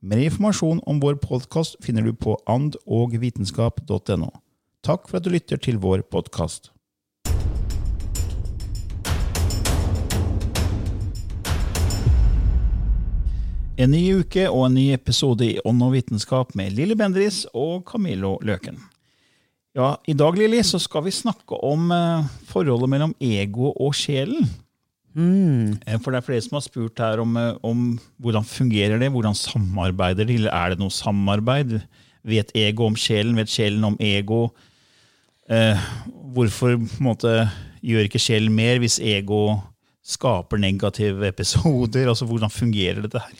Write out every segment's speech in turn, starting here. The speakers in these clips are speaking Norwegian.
Mer informasjon om vår podkast finner du på andogvitenskap.no. Takk for at du lytter til vår podkast. En ny uke og en ny episode i Ånd og vitenskap med Lilly Bendris og Camillo Løken. Ja, I dag Lili, så skal vi snakke om eh, forholdet mellom ego og sjelen. Eh, For det er flere som har spurt her om, eh, om hvordan fungerer det, hvordan samarbeider de, eller er det noe samarbeid? Vet ego om sjelen, vet sjelen om ego? Eh, hvorfor måte, gjør ikke sjelen mer hvis ego skaper negative episoder? Altså, Hvordan fungerer dette her?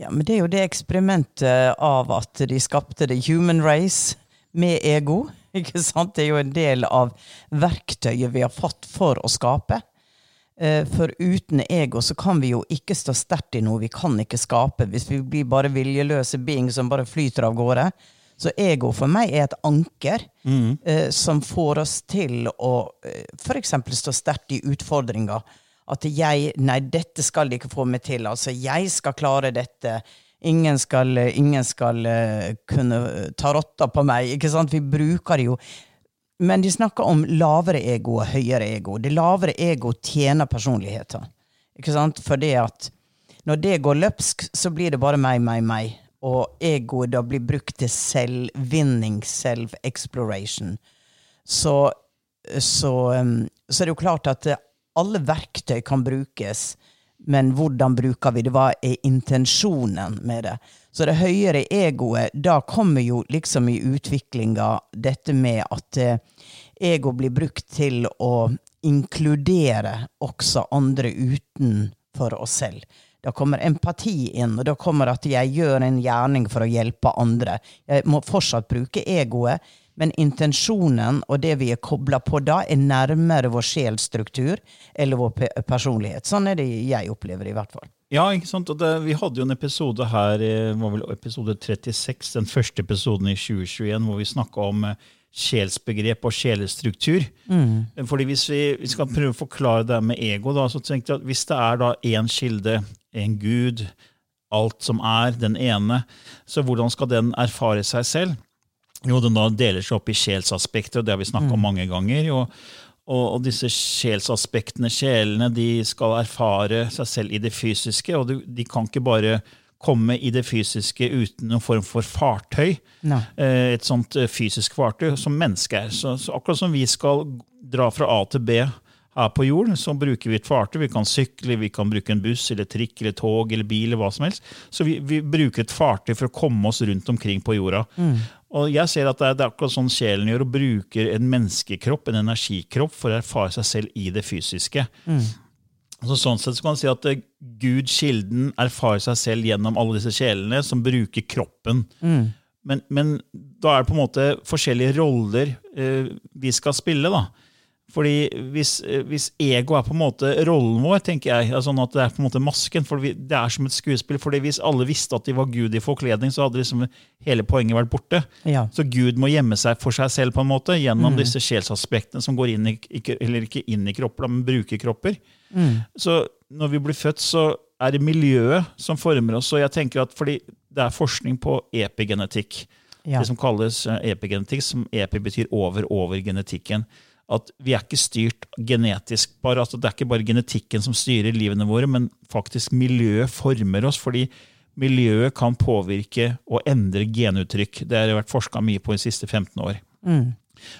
Ja, men det er jo det eksperimentet av at de skapte the human race med ego. Ikke sant? Det er jo en del av verktøyet vi har fått for å skape. Eh, For uten ego så kan vi jo ikke stå sterkt i noe. Vi kan ikke skape hvis vi blir bare viljeløse being som bare flyter av gårde. Så ego for meg er et anker eh, som får oss til å eh, f.eks. stå sterkt i utfordringer. At jeg Nei, dette skal de ikke få meg til. Altså, jeg skal klare dette. Ingen skal, ingen skal eh, kunne ta rotta på meg. Ikke sant? Vi bruker jo men de snakker om lavere ego og høyere ego. Det lavere ego tjener personligheter. Ikke sant? Fordi at når det går løpsk, så blir det bare meg, meg, meg. Og egoet da blir brukt til selvvinning, self-exploration. Så, så, um, så er det jo klart at alle verktøy kan brukes, men hvordan bruker vi det? Hva er intensjonen med det? Så det høyere egoet, da kommer jo liksom i utviklinga dette med at eh, ego blir brukt til å inkludere også andre utenfor oss selv. Da kommer empati inn, og da kommer at jeg gjør en gjerning for å hjelpe andre. Jeg må fortsatt bruke egoet, men intensjonen og det vi er kobla på da, er nærmere vår sjelsstruktur eller vår personlighet. Sånn er det jeg opplever i hvert fall. Ja, ikke sant? Og det, Vi hadde jo en episode her, eh, var vel episode 36, den første episoden i 2021, hvor vi snakka om eh, sjelsbegrep og sjelestruktur. Fordi Hvis vi, vi skal prøve å forklare det med ego, da, så tenkte jeg at hvis det er da én kilde, en gud, alt som er, den ene, så hvordan skal den erfare seg selv? Jo, den da deler seg opp i sjelsaspektet, og det har vi snakka om mange ganger. Og, og, disse sjelsaspektene, sjelene, de skal erfare seg selv i det fysiske, og de, de kan ikke bare komme i det fysiske uten noen form for fartøy. Nei. Eh, Et sånt eh, fysisk fartøy som menneske er. Så, så akkurat som vi skal dra fra A til B her på jord, så bruker vi et fartøy. Vi kan sykle, vi kan bruke en buss eller trikk eller tog eller bil. eller hva som helst. Så vi, vi bruker et fartøy for å komme oss rundt omkring på jorda. Og jeg ser at det er, det er akkurat sånn sjelen gjør, og bruker en menneskekropp, en energikropp, for å erfare seg selv i det fysiske. Så sånn sett så kan man si at eh, Gud, kilden, erfarer seg selv gjennom alle disse sjelene som bruker kroppen. Men, men da er det på en måte forskjellige roller eh, vi skal spille. da. Fordi hvis, eh, hvis ego er på en måte rollen vår, tenker jeg, altså sånn at det er på en måte masken, for det er som et skuespill. fordi Hvis alle visste at de var Gud i forkledning, så hadde liksom hele poenget vært borte. Ja. Så Gud må gjemme seg for seg selv på en måte, gjennom disse sjelsaspektene som går inn i, eller ikke inn i kropper, men bruker kropper. Så når vi blir født, så er det miljøet som former oss. Og jeg tenker at fordi det er forskning på epigenetikk, Ja. det som kalles eh, epigenetikk, som epi betyr over, over genetikken. At vi er ikke styrt genetisk. bare, altså Det er ikke bare genetikken som styrer livene våre, men faktisk miljøet former oss. fordi miljøet kan påvirke og endre genuttrykk. Det har vært forska mye på de siste 15 år.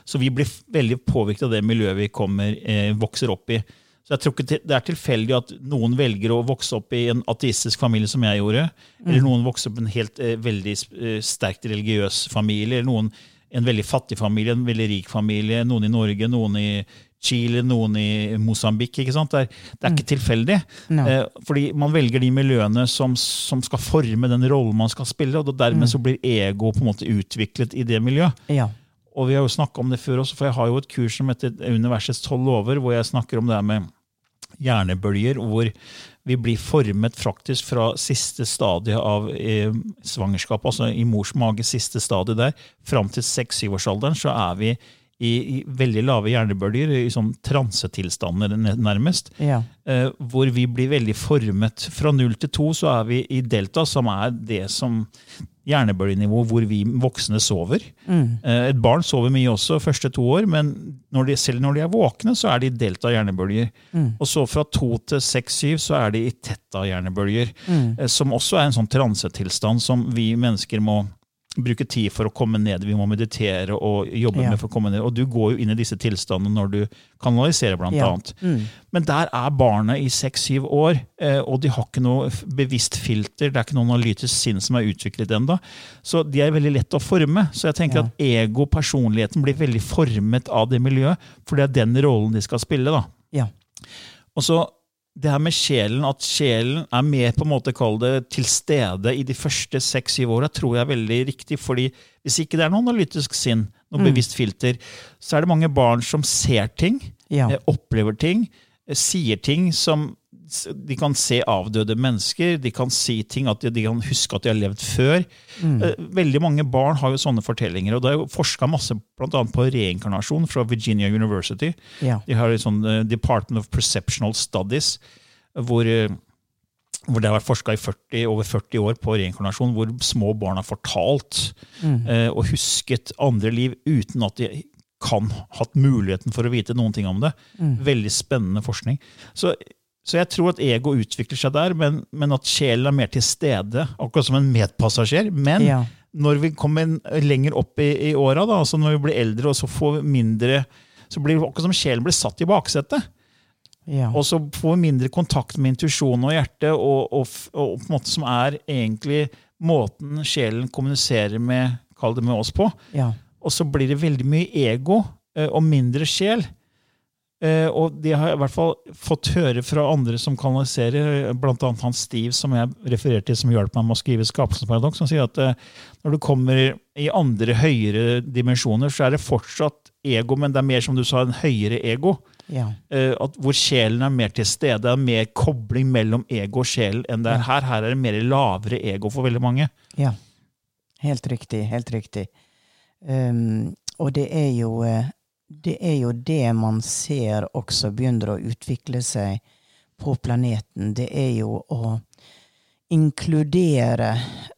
Så vi blir veldig påvirket av det miljøet vi kommer, eh, vokser opp i. Så jeg tror ikke Det er tilfeldig at noen velger å vokse opp i en ateistisk familie, som jeg gjorde. Eller noen vokser opp i en helt eh, veldig eh, sterkt religiøs familie. Eller noen en veldig fattig familie, en veldig rik familie. Noen i Norge, noen i Chile, noen i Mosambik. ikke sant? Det er, det er ikke tilfeldig. No. Eh, fordi man velger de miljøene som, som skal forme den rollen man skal spille, og dermed så blir ego på en måte utviklet i det miljøet. Ja. Og vi har jo snakka om det før også, for jeg har jo et kurs som heter Universets tolv lover, hvor jeg snakker om det her med hjernebølger, hvor vi blir formet faktisk fra siste stadie av eh, svangerskap, altså i mors mage, siste stadie der, fram til seks-syvårsalderen, så er vi i, i veldig lave hjernebølger, i sånn transetilstander nærmest. Ja. Eh, hvor vi blir veldig formet. Fra null til to så er vi i delta, som er det som hjernebølgenivå hvor vi voksne sover. Mm. et barn sover mye også første to år, men når de, selv når de er våkne, så er de delta hjernebølger. Og så fra to til seks-syv så er de i tetta hjernebølger, mm. som også er en sånn transetilstand som vi mennesker må bruke tid for å komme ned. Vi må meditere og jobbe Ja. med for å komme ned. Og du går jo inn i disse tilstandene når du kanaliserer, blant Ja. annet. Men der er barnet i seks-syv år, eh, og de har ikke noe bevisst filter. Det er ikke noe analytisk sinn som er utviklet ennå. Så de er veldig lett å forme. Så jeg tenker Ja. at ego, personligheten, blir veldig formet av det miljøet. For det er den rollen de skal spille. da. Ja. Og så det her med sjelen, at sjelen er mer på en måte kall det til stede i de første seks-syv åra, tror jeg er veldig riktig. fordi hvis ikke det er noe analytisk sinn, noe bevisst filter, så er det mange barn som ser ting, Ja. eh, opplever ting, eh, sier ting som De kan se avdøde mennesker, de kan si ting at de, de kan huske at de har levd før. Mm. Veldig mange barn har jo sånne fortellinger. og Det er jo forska masse blant annet på reinkarnasjon fra Virginia University. Ja. De har et sånn eh, Department of Perceptional Studies, hvor, eh, hvor det har vært forska i 40, over 40 år på reinkarnasjon, hvor små barn har fortalt eh, og husket andre liv uten at de kan hatt muligheten for å vite noen ting om det. Veldig spennende forskning. Så, så jeg tror at ego utvikler seg der, men, men at sjelen er mer til stede, akkurat som en medpassasjer. Men Ja. når vi kommer lenger opp i, i åra, altså når vi blir eldre og så får vi mindre så blir det akkurat som sjelen blir satt i baksetet. Ja. Og så får vi mindre kontakt med intuisjon og hjerte, og, og, og på en måte som er egentlig måten sjelen kommuniserer med, kall det med oss på. ja. Og så blir det veldig mye ego eh, og mindre sjel. Eh, og det har jeg i hvert fall fått høre fra andre som kanaliserer, bl.a. han Steve, som jeg refererer til, som hjalp meg med å skrive 'Skapelsens paradoks', som sier at eh, når du kommer i andre høyere dimensjoner, så er det fortsatt ego, men det er mer som du sa, en høyere ego. ja. Eh, at hvor sjelen er mer til stede. Det er mer kobling mellom ego og sjel enn det er her. Her er det mer lavere ego for veldig mange. Ja. Helt riktig. Helt riktig. Um, og det er jo eh, det er jo det man ser også begynner å utvikle seg på planeten. Det er jo å inkludere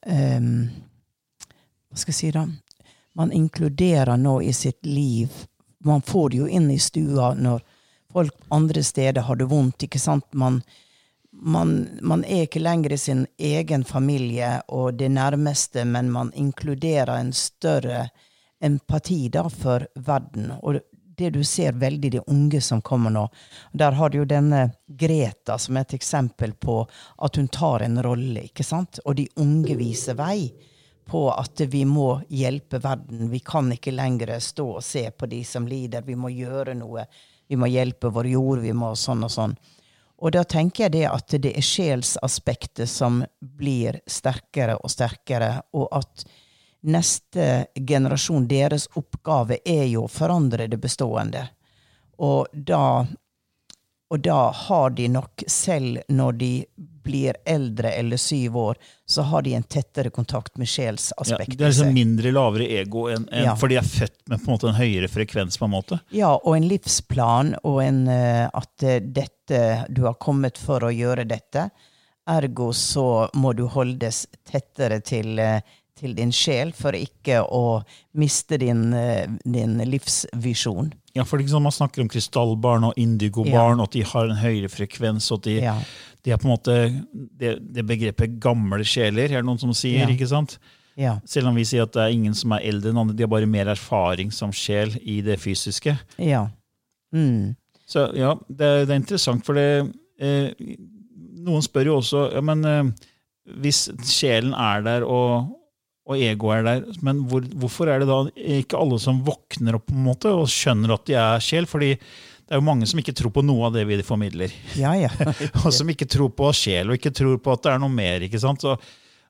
um, Hva skal jeg si, da? Man inkluderer nå i sitt liv Man får det jo inn i stua når folk andre steder har det vondt. ikke sant? Man, man, man er ikke lenger i sin egen familie og det nærmeste, men man inkluderer en større empati da for verden. Og det du ser veldig de unge som kommer nå. Der har du jo denne Greta som er et eksempel på at hun tar en rolle, ikke sant? Og de unge viser vei på at vi må hjelpe verden. Vi kan ikke lenger stå og se på de som lider. Vi må gjøre noe. Vi må hjelpe vår jord. Vi må sånn og sånn. Og da tenker jeg det at det er sjelsaspektet som blir sterkere og sterkere, og at neste generasjon, deres oppgave er jo å forandre det bestående. Og da, og da har de nok, selv når de blir eldre eller syv år, så har de en tettere kontakt med Ja, det er liksom mindre lavere ego enn enn- Ja. for de er født med på en en høyere frekvens. på en måte. Ja, og en livsplan, og en, eh, at eh, dette, du har kommet for å gjøre dette. Ergo så må du holdes tettere til, eh, til din sjel for ikke å miste din, eh, din livsvisjon. Ja, for liksom Man snakker om krystallbarn og indigobarn, og at de har en høyere frekvens. og at de, Ja. de er på en måte det, det begrepet gamle sjeler, er det noen som sier. Ja. ikke sant? Ja. Selv om vi sier at det er ingen som er eldre enn andre, de har bare mer erfaring som sjel i det fysiske. ja. Mm. Så ja, det, det er interessant, for det eh, Noen spør jo også ja, men eh, hvis sjelen er der og, og egoet er der, men hvor, hvorfor er det da ikke alle som våkner opp på en måte og skjønner at de er sjel? Fordi det er jo mange som ikke tror på noe av det vi formidler. ja, ja. Og som ikke tror på sjel, og ikke tror på at det er noe mer. ikke sant? Så,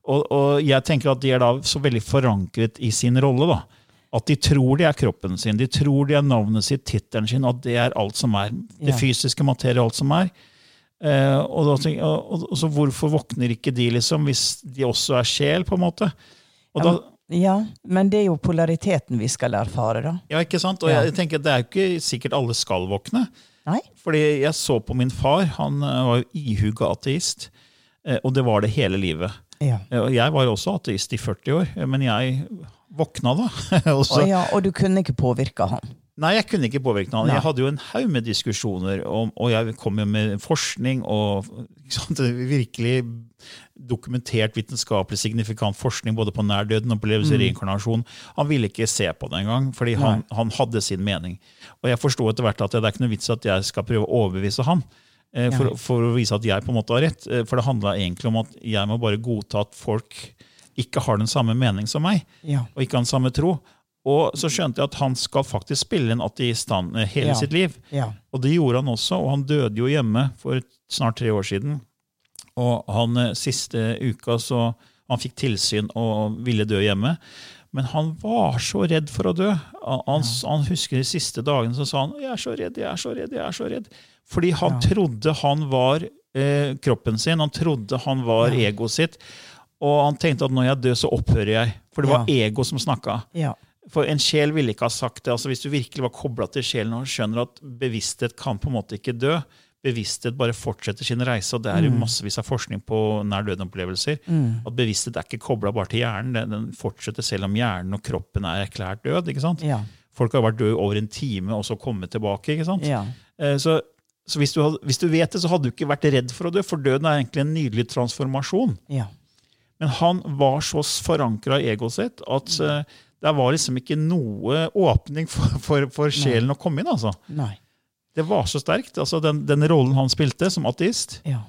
og, og jeg tenker at de er da så veldig forankret i sin rolle. da. At de tror de er kroppen sin, de tror de er navnet sitt, tittelen sin, at det er alt som er. Det Ja. fysiske materiet, alt som er. Eh, og, da og, og så hvorfor våkner ikke de, liksom, hvis de også er sjel, på en måte? Da, ja, men det er jo polariteten vi skal erfare, da. ja, ikke sant? Og jeg tenker det er jo ikke sikkert alle skal våkne. Nei? Fordi jeg så på min far, han eh, var jo ihuga ateist, eh, og det var det hele livet. Ja. Ja, Jeg var jo også ateist i 40 år, men jeg våkna da. og så, ja, og du kunne ikke påvirke han. Nei, jeg kunne ikke påvirke han. Nei. Jeg hadde jo en haug med diskusjoner, om, og jeg kom jo med forskning og sant, virkelig dokumentert vitenskapelig signifikant forskning både på nærdøden og opplevelse Mm. reinkarnasjon. Han ville ikke se på det engang, fordi han, han hadde sin mening. Og jeg forsto etter hvert at det er ikke noe vits at jeg skal prøve å overbevise han. eh, For, for å vise at jeg på en måte har rett. Eh, For det handla egentlig om at jeg må bare godta at folk ikke har den samme mening som meg Ja. og ikke har den samme tro. Og så skjønte jeg at han skal faktisk spille en ateistan eh, hele Ja. sitt liv. Ja. Og det gjorde han også, og han døde jo hjemme for snart tre år siden. Og han eh, siste uka så han fikk tilsyn og ville dø hjemme. Men han var så redd for å dø. Han, ja. han husker de siste dagene så sa han 'Jeg er så redd, jeg er så redd'. jeg er så redd. Fordi han Ja. trodde han var eh, kroppen sin, han trodde han var Ja. egoet sitt. Og han tenkte at når jeg dør, så opphører jeg. For det var ego som snakka. Ja. For en sjel ville ikke ha sagt det. altså Hvis du virkelig var kobla til sjelen og skjønner at bevissthet kan på en måte ikke dø, bevissthet bare fortsetter sin reise, og det er jo massevis av forskning på nær døden-opplevelser, at bevissthet er ikke kobla bare til hjernen, den, den fortsetter selv om hjernen og kroppen er erklært død. ikke sant? Ja. Folk har vært døde over en time og så kommet tilbake. ikke sant? Ja. Eh, Så, så hvis, du hadde, hvis du vet det, så hadde du ikke vært redd for å dø, for døden er egentlig en nydelig transformasjon. Ja. Men han var så forankra i egoet sitt at uh, det var liksom ikke noe åpning for, for, for sjelen å komme inn. altså. Nei. Det var så sterkt, altså den, den rollen han spilte som ateist. Ja.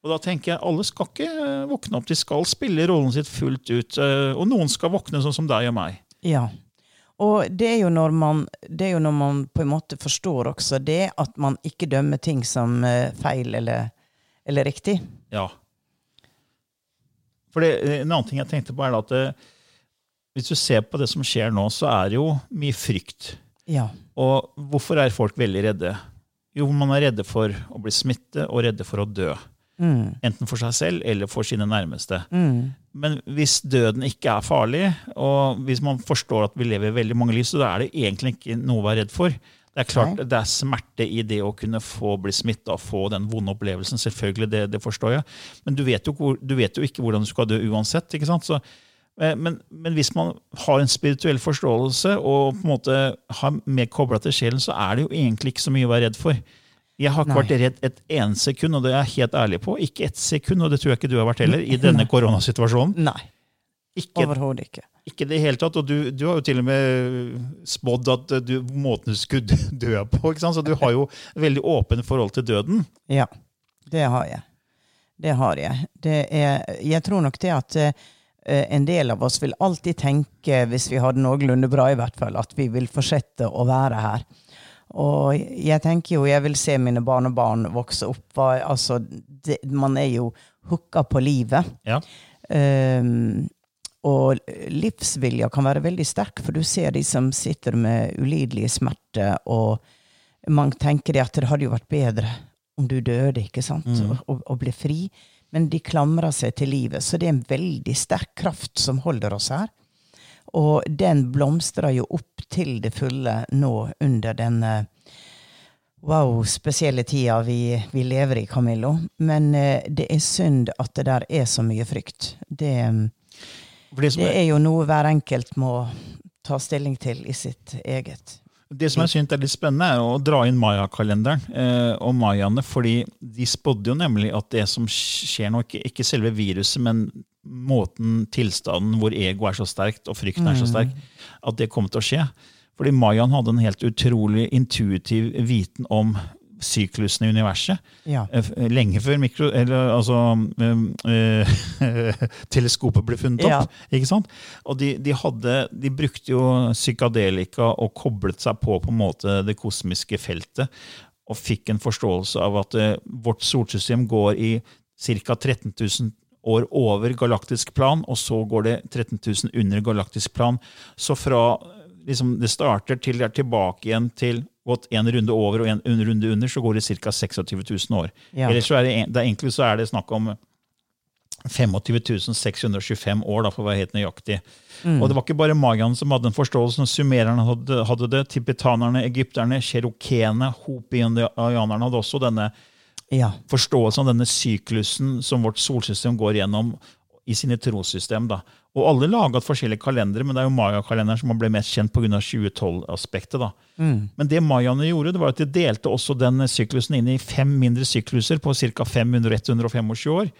Og da tenker jeg, Alle skal ikke eh, våkne opp, de skal spille rollen sitt fullt ut. eh, Og noen skal våkne sånn som deg og meg. Ja. Og det er, jo når man, det er jo når man på en måte forstår også det, at man ikke dømmer ting som eh, feil eller, eller riktig. Ja. For det, En annen ting jeg tenkte på er at det, hvis du ser på det som skjer nå, så er det jo mye frykt. Ja. Og hvorfor er folk veldig redde? Jo, man er redde for å bli smittet og redde for å dø. Mm. Enten for seg selv eller for sine nærmeste. Mm. Men hvis døden ikke er farlig, og hvis man forstår at vi lever veldig mange liv, så da er det egentlig ikke noe å være redd for. Det er klart Nei. det er smerte i det å kunne få bli smitta og få den vonde opplevelsen. selvfølgelig, det, det forstår jeg. Men du vet, jo, du vet jo ikke hvordan du skal dø uansett. ikke sant? Så, men, men hvis man har en spirituell forståelse og på en måte har mer kobla til sjelen, så er det jo egentlig ikke så mye å være redd for. Jeg har ikke Nei. vært redd et eneste sekund, og det er jeg helt ærlig på. Ikke ett sekund, og det tror jeg ikke du har vært heller, i denne koronasituasjonen. Nei. Ikke, Overhodet ikke. ikke det hele tatt. Og du, du har jo til og med spådd at du, måten du skulle dø på. ikke sant? Så du har jo et veldig åpent forhold til døden. Ja, det har jeg. Det har jeg. Det er, jeg tror nok det at eh, en del av oss vil alltid tenke, hvis vi har det noenlunde bra i hvert fall, at vi vil fortsette å være her. Og jeg tenker jo, jeg vil se mine barnebarn vokse opp. Altså, det, man er jo hooka på livet. Ja. Um, og livsvilja kan være veldig sterk, for du ser de som sitter med ulidelige smerter og Man tenker at det hadde jo vært bedre om du døde, ikke sant, Mm. og, og, og ble fri. Men de klamrer seg til livet, så det er en veldig sterk kraft som holder oss her. Og den blomstrer jo opp til det fulle nå under den eh, wow, spesielle tida vi, vi lever i, Camillo. Men eh, det er synd at det der er så mye frykt. Det, det, det er jo noe hver enkelt må ta stilling til i sitt eget. Det som jeg synes er litt spennende, er å dra inn mayakalenderen eh, og mayaene. fordi de spådde jo nemlig at det som skjer nå, ikke, ikke selve viruset, men måten, tilstanden hvor ego er så sterkt og frykten er så sterk, at det kommer til å skje. Fordi mayaen hadde en helt utrolig intuitiv viten om syklusen i universet. Ja. Eh, Lenge før mikro, eller, altså, øh, eh, teleskopet ble funnet opp. ikke sant? Og de, de, hadde, de brukte jo psykadelika og koblet seg på på en måte det kosmiske feltet. Og fikk en forståelse av at eh, vårt solsystem går i ca. 13 000 år over galaktisk plan, og så går det 13 000 under galaktisk plan. Så fra liksom, det starter til det er tilbake igjen til gått en runde over og en runde under, så går det ca. 26 000 år. Ja. Ellers så er det, det er egentlig så er det snakk om 25 625 år, da, for å være helt nøyaktig. Og det var ikke bare mayaene som hadde den forståelsen. Sumererne hadde, hadde det, tibetanerne, egypterne, cherokene, hopi-indianerne hadde også denne Ja. forståelsen av denne syklusen som vårt solsystem går gjennom i sine trossystem. Da. Og alle laga forskjellige kalendere, men det er jo mayakalenderen som ble mest kjent pga. 2012-aspektet. da. Men det mayaene gjorde, det var at de delte også den syklusen inn i fem mindre sykluser på ca. 500-125 år.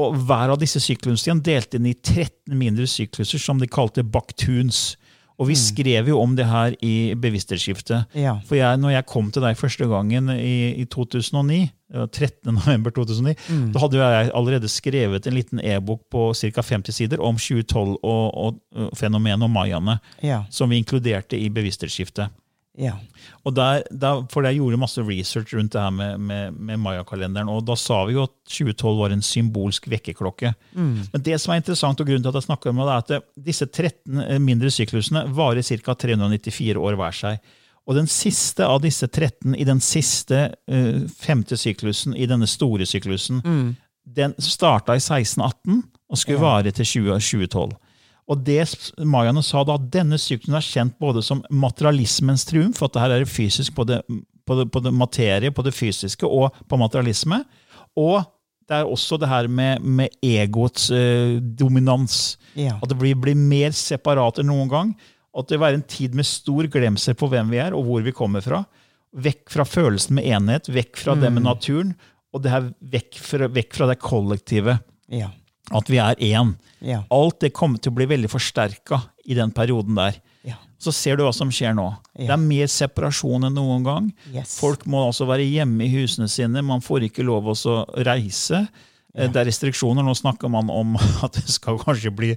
Og hver av disse syklusene delte inn i 13 mindre sykluser som de kalte baktuns. Og vi skrev jo om det her i Bevissthetsskiftet. Ja. For jeg, når jeg kom til deg første gangen i, i 2009, det 13. november 2009, Mm. da hadde jeg allerede skrevet en liten e-bok på ca. 50 sider om 2012 og, og, og fenomenet og mayaene, Ja. som vi inkluderte i Bevissthetsskiftet. Ja. Og der, der, for jeg gjorde masse research rundt det her med, med, med mayakalenderen, og da sa vi jo at 2012 var en symbolsk vekkerklokke. Men det som er interessant, og grunnen til at jeg snakker om det, er at disse 13 mindre syklusene varer ca. 394 år hver seg. Og den siste av disse 13 i den siste uh, femte syklusen, i denne store syklusen, den starta i 1618 og skulle vare til 20, 2012. Og det mayaene sa da, at denne syklusen er kjent både som materialismens triumf, at det her er fysisk på det, på det, på det materie, på det fysiske, og på materialisme. Og det er også det her med, med egoets eh, dominans. Ja. At det blir, blir mer separat enn noen gang. At det vil være en tid med stor glemsel på hvem vi er, og hvor vi kommer fra. Vekk fra følelsen med enhet, vekk fra det med naturen, og det her vekk fra, vekk fra det kollektive. Ja. At vi er én. Ja. Alt det kommer til å bli veldig forsterka i den perioden der. Ja. Så ser du hva som skjer nå. Det er mer separasjon enn noen gang. Yes. Folk må altså være hjemme i husene sine. Man får ikke lov å reise. Eh, Det er restriksjoner. Nå snakker man om at det skal kanskje bli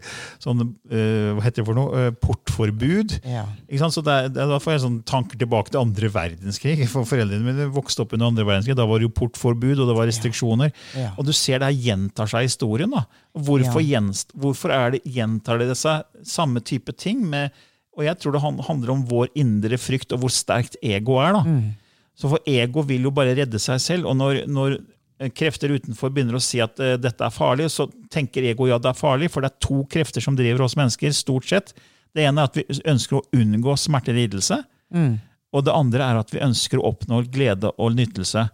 sånn eh, hva heter det for noe, Eh, portforbud. Ja. Så det er, det er, da får jeg sånn tanker tilbake til andre verdenskrig. For Foreldrene mine vokste opp under andre verdenskrig. Da var det jo portforbud og det var restriksjoner. Ja. Og du ser det her gjentar seg i historien. da. Hvorfor, Ja. hvorfor er det, gjentar det seg samme type ting? Med, og jeg tror det handler om vår indre frykt og hvor sterkt ego er. da. Så for ego vil jo bare redde seg selv. Og når, når krefter utenfor begynner å si at uh, dette er farlig, så tenker ego ja, det er farlig, for det er to krefter som driver oss mennesker, stort sett. Det ene er at vi ønsker å unngå smerte og lidelse. Og det andre er at vi ønsker å oppnå glede og nytelse.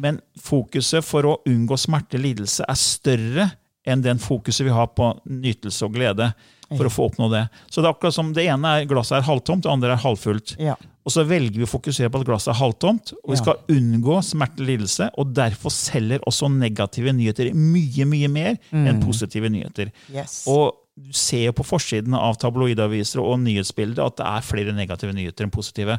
Men fokuset for å unngå smerte og lidelse er større enn den fokuset vi har på nytelse og glede. for å få oppnå det. Så det er akkurat som det ene er glasset er halvtomt, det andre er halvfullt. Ja. Og så velger vi å fokusere på at glasset er halvtomt, og vi Ja. skal unngå smerte og lidelse. Og derfor selger også negative nyheter mye mye mer enn positive nyheter. Yes. Og du ser jo på forsiden av tabloidaviser og nyhetsbilder at det er flere negative nyheter enn positive.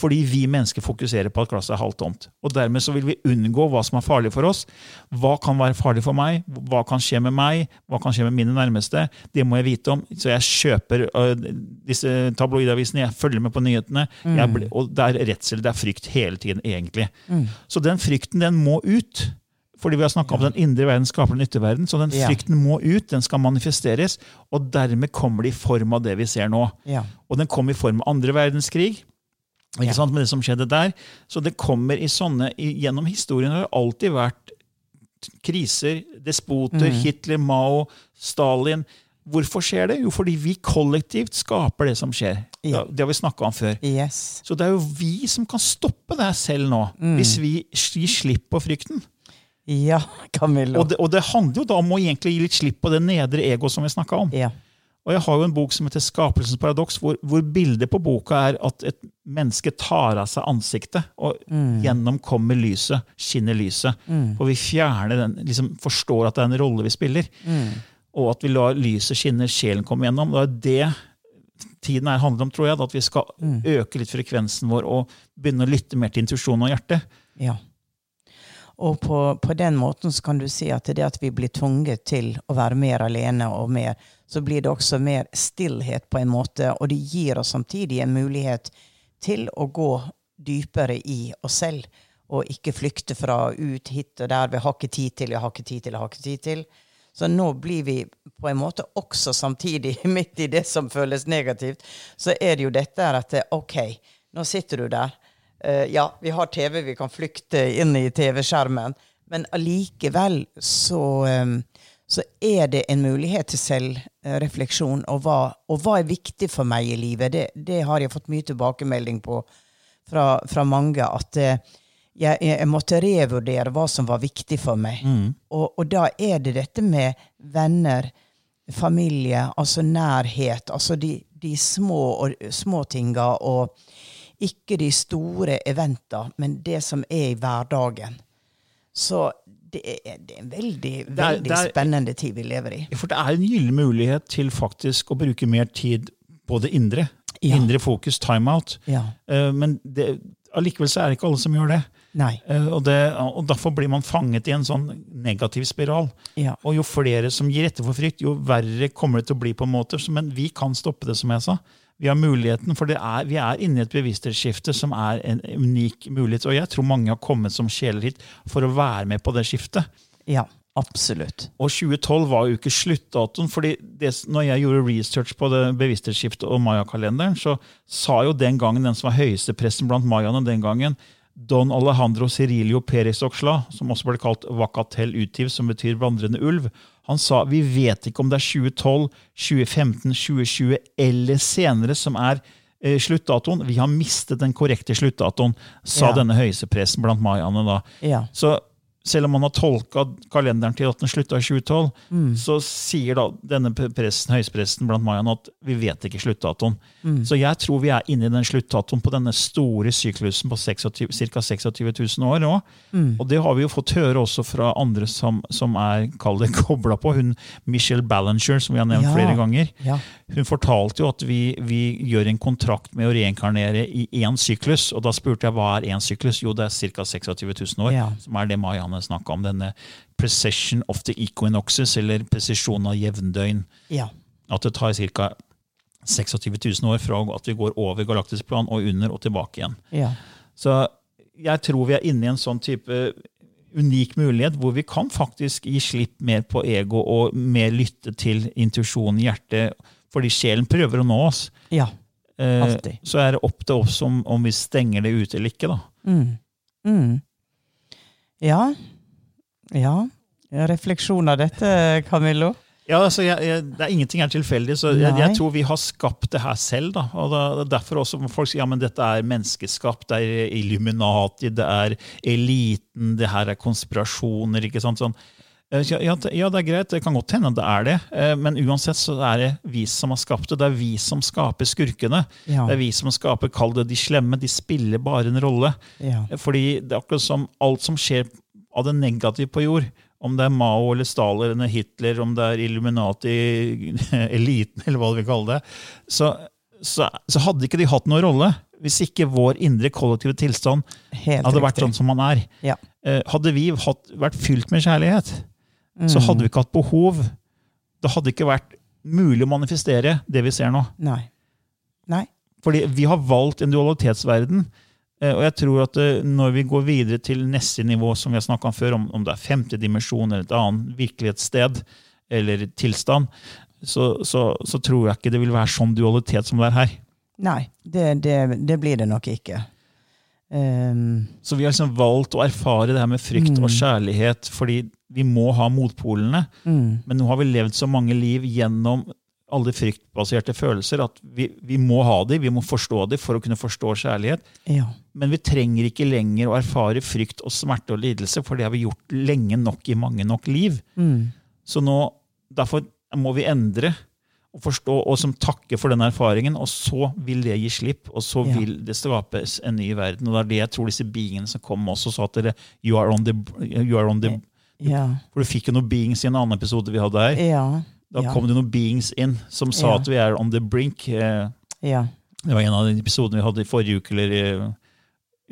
Fordi vi mennesker fokuserer på at glasset er halvtomt. Og dermed så vil vi unngå hva som er farlig for oss. Hva kan være farlig for meg? Hva kan skje med meg? Hva kan skje med mine nærmeste? Det må jeg vite om. Så jeg kjøper uh, disse tabloidavisene, jeg følger med på nyhetene. Jeg Ble, og det er redsel, det er frykt hele tiden, egentlig. Så den frykten, den må ut. Fordi vi har snakka om den indre verden skaper den ytre verden. Så den frykten må ut, den skal manifesteres. Og dermed kommer det i form av det vi ser nå. Ja. Og den kom i form av andre verdenskrig. Ikke sant, med det som skjedde der. Så det kommer i sånne Gjennom historien har det alltid vært kriser, despoter, Mm. Hitler, Mao, Stalin. Hvorfor skjer det? Jo, fordi vi kollektivt skaper det som skjer. Ja. Det har vi snakka om før. Yes. Så det er jo vi som kan stoppe det her selv nå, Mm. hvis vi gir slipp på frykten. Ja, Camillo. Og det, og det handler jo da om å egentlig gi litt slipp på det nedre ego som vi snakka om. Ja. Og jeg har jo en bok som heter Skapelsens paradoks, hvor, hvor bildet på boka er at et menneske tar av seg ansiktet, og gjennom kommer lyset, skinner lyset. og vi fjerner den, liksom forstår at det er en rolle vi spiller. Og at vi lar lyset skinne, sjelen komme gjennom. Det er det tiden her handler om, tror jeg. At vi skal øke litt frekvensen vår og begynne å lytte mer til intuisjon og hjerte. Ja. Og på, på den måten så kan du si at det at vi blir tvunget til å være mer alene, og mer, så blir det også mer stillhet på en måte, og det gir oss samtidig en mulighet til å gå dypere i oss selv, og ikke flykte fra ut hit og der. Vi har ikke tid til, jeg har ikke tid til, jeg har ikke tid til. Så nå blir vi på en måte også samtidig, midt i det som føles negativt, så er det jo dette at OK, nå sitter du der. Eh, ja, vi har TV, vi kan flykte inn i TV-skjermen, men allikevel så, så er det en mulighet til selvrefleksjon. Og hva, og hva er viktig for meg i livet? Det, det har jeg fått mye tilbakemelding på fra, fra mange. At eh, jeg, jeg måtte revurdere hva som var viktig for meg. Og, og da er det dette med venner, familie, altså nærhet. Altså de, de små, og, små tinga, og ikke de store eventene, men det som er i hverdagen. Så det er, det er en veldig, er- veldig det er- spennende tid vi lever i. For det er en gyllen mulighet til faktisk å bruke mer tid på det indre. Ja. Indre fokus, timeout. Ja. Eh, Men det, allikevel så er det ikke alle som gjør det. Eh, Og, det. og derfor blir man fanget i en sånn negativ spiral. Ja. Og jo flere som gir etter for frykt, jo verre kommer det til å bli. på en måte. Men vi kan stoppe det, som jeg sa. Vi har muligheten, for det er, vi er inne i et bevissthetsskifte som er en unik mulighet. Og jeg tror mange har kommet som sjeler hit for å være med på det skiftet. ja, absolutt. Og 2012 var jo ikke sluttdatoen. fordi det, når jeg gjorde research på det bevissthetsskiftet og mayakalenderen, så sa jo den gangen den som var høyeste pressen blant mayaene den gangen, Don Alejandro Cirilio Perez Oxla, som også ble kalt Vacatel Utiv, som betyr vandrende ulv, han sa vi vet ikke om det er 2012, 2015, 2020 eller senere som er eh, sluttdatoen. Vi har mistet den korrekte sluttdatoen, sa Ja. denne høyeste blant mayaene da. Ja. Så selv om man har tolka kalenderen til at den slutta i 2012, så sier da denne presten, høyestepresten blant mayaene at vi vet ikke sluttdatoen. Så jeg tror vi er inne i den sluttdatoen på denne store syklusen på ca. 26 000 år Mm. Og det har vi jo fått høre også fra andre som, som er kobla på. Hun Michelle Ballinger, som vi har nevnt Ja. flere ganger. Ja. Hun fortalte jo at vi, vi gjør en kontrakt med å reinkarnere i én syklus. Og da spurte jeg hva er én syklus? Jo, det er ca. 26 000 år. Ja. Som er det mayaene snakka om. Denne precession of the equinoxes, eller presisjon av jevndøgn. Ja. At det tar ca. 26 000 år fra at vi går over galaktisk plan og under og tilbake igjen. Ja. Så jeg tror vi er inne i en sånn type unik mulighet hvor vi kan faktisk gi slipp mer på ego og mer lytte til intuisjonen i hjertet, fordi sjelen prøver å nå oss. ja. Eh, så er det opp til oss om, om vi stenger det ute eller ikke. da. Mm. Mm. Ja. Ja. Refleksjon av dette, Camillo? Ja, altså, jeg, jeg, det er Ingenting er tilfeldig, så jeg, jeg tror vi har skapt det her selv. da, og da, det er Derfor også folk sier ja, men dette er menneskeskapt, det er Illuminati, det er eliten, det her er konspirasjoner. ikke sant, sånn. Eh, Ja, ja, det- er greit, det kan godt hende det er det, eh, men uansett så er det vi som har skapt det. Det er vi som skaper skurkene. Ja. Det er vi som skaper, kall det de slemme. De spiller bare en rolle. Ja. Fordi det er akkurat som alt som skjer av det negative på jord, om det er Mao eller Stalin eller Hitler, om det er Illuminati, eliten, eller hva du vil kalle det, så, så, så hadde ikke de hatt noen rolle hvis ikke vår indre kollektive tilstand Helt hadde vært sånn som man er. Ja. Eh, Hadde vi hatt, vært fylt med kjærlighet, så Mm. hadde vi ikke hatt behov. Det hadde ikke vært mulig å manifestere det vi ser nå. Nei. Nei. Fordi vi har valgt en dualitetsverden. eh, Og jeg tror at eh, når vi går videre til neste nivå, som vi har snakka om før, om, om det er femte dimensjon eller et annet virkelighetssted eller tilstand, så, så, så tror jeg ikke det vil være sånn dualitet som det er her. Nei, det, det, det blir det nok ikke. Um, Så vi har liksom valgt å erfare det her med frykt og kjærlighet fordi vi må ha motpolene. mm, Men nå har vi levd så mange liv gjennom alle fryktbaserte følelser at vi, vi må ha dem, vi må forstå dem for å kunne forstå kjærlighet. ja. Men vi trenger ikke lenger å erfare frykt og smerte og lidelse, for det har vi gjort lenge nok i mange nok liv. Mm, Så nå, derfor må vi endre og forstå, og som takker for den erfaringen, og så vil det gi slipp, og så Ja. vil det skapes en ny verden. Og det er det jeg tror disse beingene som kom også sa at dere, you are on the, are on the ja. For du fikk jo noen beings i en annen episode vi hadde her. Ja. Da kom det noen beings inn som sa at vi er on the brink. Eh, ja. Det var en av de episodene vi hadde i forrige uke, eller i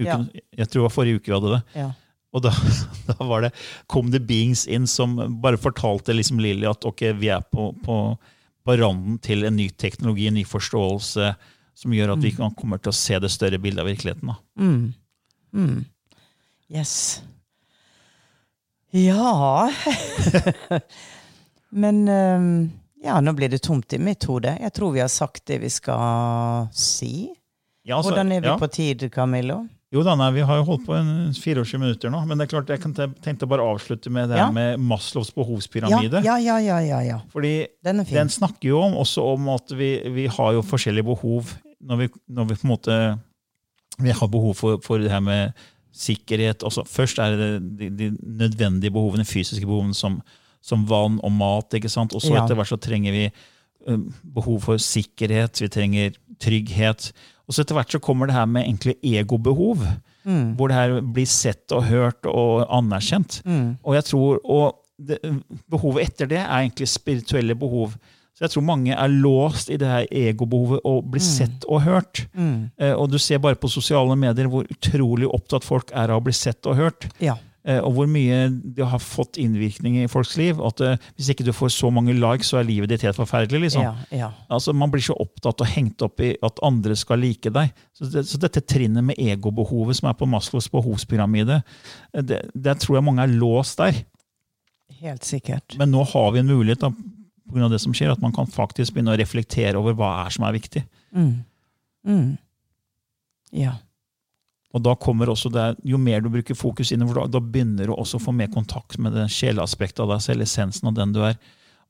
uken, jeg tror det var forrige uke vi hadde det. ja. Og da, da var det, kom det beings inn som bare fortalte liksom Lilly at ok, vi er på, på, på randen til en ny teknologi, en ny forståelse, som gjør at vi kan, kommer til å se det større bildet av virkeligheten. Mm. Mm. Yes. Ja Men ehm, ja, nå blir det tomt i mitt hode. Jeg tror vi har sagt det vi skal si. Ja, altså, Hvordan er vi ja. på tid, Camillo? Jo da, nei, Vi har jo holdt på en 24 minutter nå, men det er klart jeg kan te- tenkte bare avslutte med det Ja. med Maslows behovspyramide. ja, ja, ja, ja, ja. Fordi Den. Den snakker jo om, også om at vi, vi har jo forskjellige behov når vi, når vi på en måte vi har behov for, for det her med sikkerhet. Også, først er det de, de nødvendige behovene, fysiske behovene som, som vann og mat. ikke sant? Og så Ja. etter hvert så trenger vi behov for sikkerhet, vi trenger trygghet. Og så etter hvert så kommer det her med egentlig egobehov. Mm. Hvor det her blir sett og hørt og anerkjent. Mm. Og jeg tror, og det, behovet etter det er egentlig spirituelle behov. Så jeg tror mange er låst i det her egobehovet og blir sett og hørt. Mm. Eh, og du ser bare på sosiale medier hvor utrolig opptatt folk er av å bli sett og hørt. Ja. Eh, og hvor mye det har fått innvirkning i folks liv. At eh, hvis ikke du får så mange likes, så er livet ditt helt forferdelig. liksom. Ja, ja. Altså, Man blir så opptatt og hengt opp i at andre skal like deg. Så, det, så dette trinnet med egobehovet som er på Maslows behovspyramide, eh, det, det tror jeg mange er låst der. Helt sikkert. Men nå har vi en mulighet da, på grunn av det som skjer, at man kan faktisk begynne å reflektere over hva er som er viktig. Mm. Mm. Ja. Og da kommer også det, Jo mer du bruker fokus innover, da, begynner du også å få mer kontakt med det sjeleaspektet av deg selv, essensen av den du er.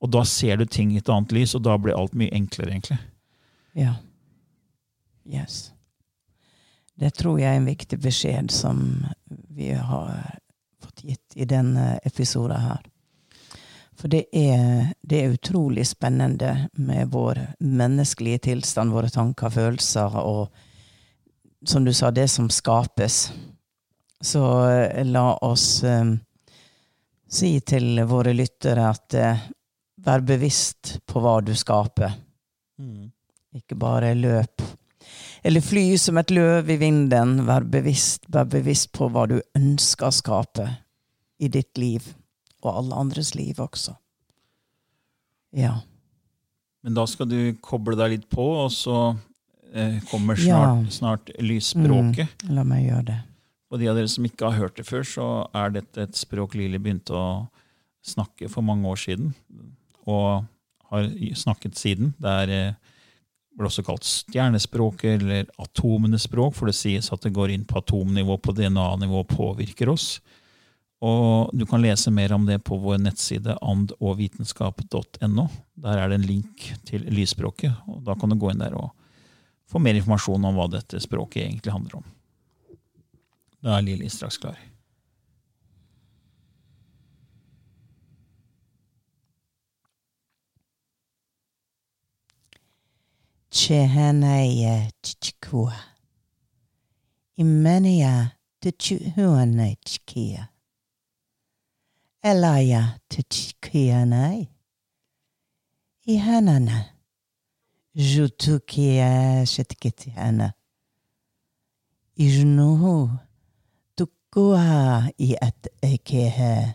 Og da ser du ting i et annet lys, og da blir alt mye enklere, egentlig. Ja. Yes. Det tror jeg er en viktig beskjed som vi har fått gitt i denne episoden her. For det er, det er utrolig spennende med vår menneskelige tilstand, våre tanker, følelser og som du sa, det som skapes. Så eh, la oss eh, si til våre lyttere at eh, vær bevisst på hva du skaper. Ikke bare løp. Eller fly som et løv i vinden. Vær bevisst, vær bevisst på hva du ønsker å skape i ditt liv, og alle andres liv også. Ja. Men da skal du koble deg litt på, og så eh, kommer Ja. snart, lysspråket. lysspråket. La meg gjøre det. Og de av dere som ikke har hørt det før, så er dette et språk Lili begynte å snakke for mange år siden. Og har snakket siden. Det er, eh, blir også kalt stjernespråket eller atomenes språk, for det sies at det går inn på atomnivå, på DNA-nivå og påvirker oss. Og du kan lese mer om det på vår nettside andogvitenskap.no. Der er det en link til lysspråket, og da kan du gå inn der og få mer informasjon om hva dette språket egentlig handler om. Da er Lili straks klar. Chehanaya chichikua. Elaya tichikianai. Ihanana. Jutukia shetikitiana. Ijnuhu tukua i at ekehe.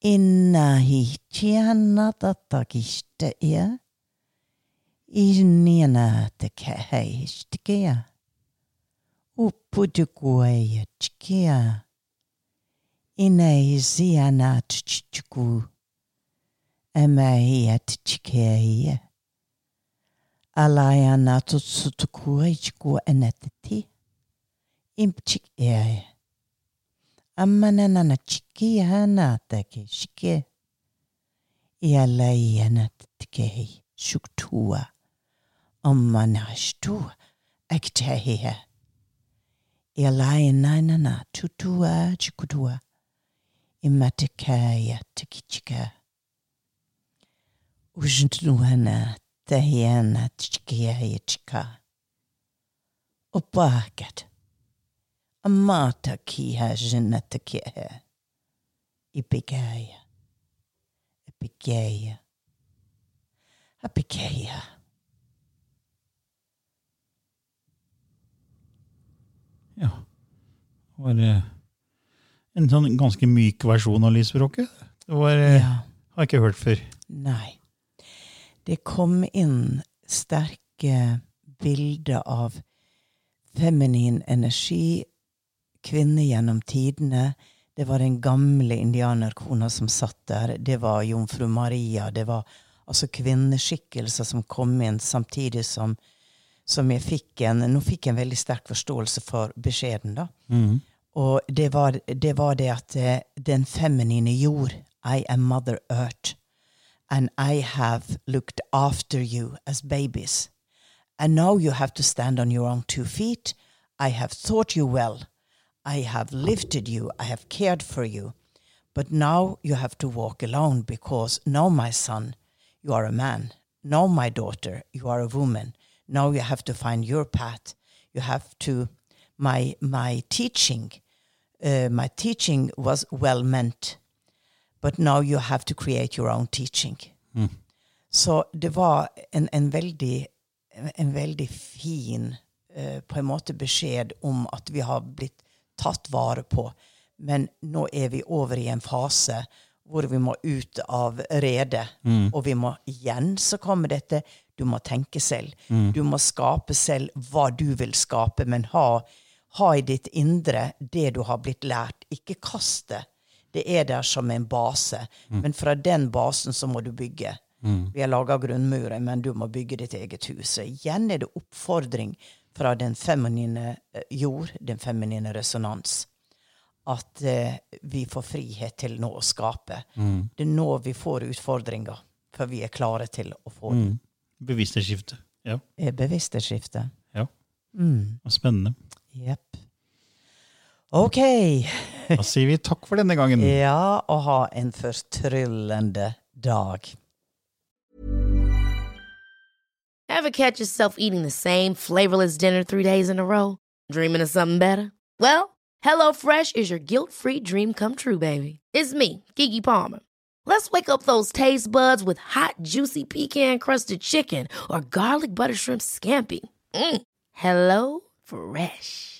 Inna hi chiana tatakiste ia. Inina te kehei stikia. Upujukueya chikia. Ine ala ia nātou tutukua i chikua e anatati. Impchik eae. Ammana nana chiki ia e nātake shike. Ia lai anatatikehi shuktua. Ammana ashtua aktahia. Ia lai nana nā tutua chikutua. Imatakaya takichika. Ujntunuhana tahiana tchikaya chika. Opakat. Amata kiha jinatakiha. Ipikaya. Ipikaya. Apikaya. Ja. Var en sånn ganske myk versjon av lysspråket. Det var, Ja. har jeg ikke hørt før. Nei. Det kom inn sterke bilder av feminin energi, kvinner gjennom tidene. Det var den gamle indianerkona som satt der. Det var jomfru Maria. Det var altså kvinneskikkelser som kom inn samtidig som, som jeg fikk en Nå fikk jeg en veldig sterk forståelse for beskjeden, da. Og det var, det var det at eh, den feminine jord I am Mother Earth. And I have looked after you as babies. And now you have to stand on your own two feet. I have taught you well. I have lifted you. I have cared for you. But now you have to walk alone because now, my son, you are a man. Now, my daughter, you are a woman. Now you have to find your path. You have to. My my teaching, uh, my teaching was well meant, but now you have to create your own teaching. Så det var en, en veldig en veldig fin uh, på en måte beskjed om at vi har blitt tatt vare på. Men nå er vi over i en fase hvor vi må ut av redet. Og vi må igjen så kommer dette du må tenke selv. Du må skape selv hva du vil skape, men ha, ha i ditt indre det du har blitt lært. Ikke kast det. Det er der som en base. Men fra den basen så må du bygge. Vi har laga grunnmuren, men du må bygge ditt eget hus. Så igjen er det oppfordring fra den feminine eh, jord, den feminine resonans. At eh, vi får frihet til nå å skape. Det er nå vi får utfordringer, for vi er klare til å få det. Bevissthetsskifte. Ja. Er bevissthetsskifte. ja. Spennende. Jepp. OK. Da sier vi takk for denne gangen. Ja, og ha en fortryllende dag. Ever catch yourself eating the same flavorless dinner three days in a row? Dreaming of something better? Well, HelloFresh is your guilt free dream come true, baby. It's me, Kiki Palmer. Let's wake up those taste buds with hot, juicy pecan crusted chicken or garlic butter shrimp scampi. Mm. Hello Fresh.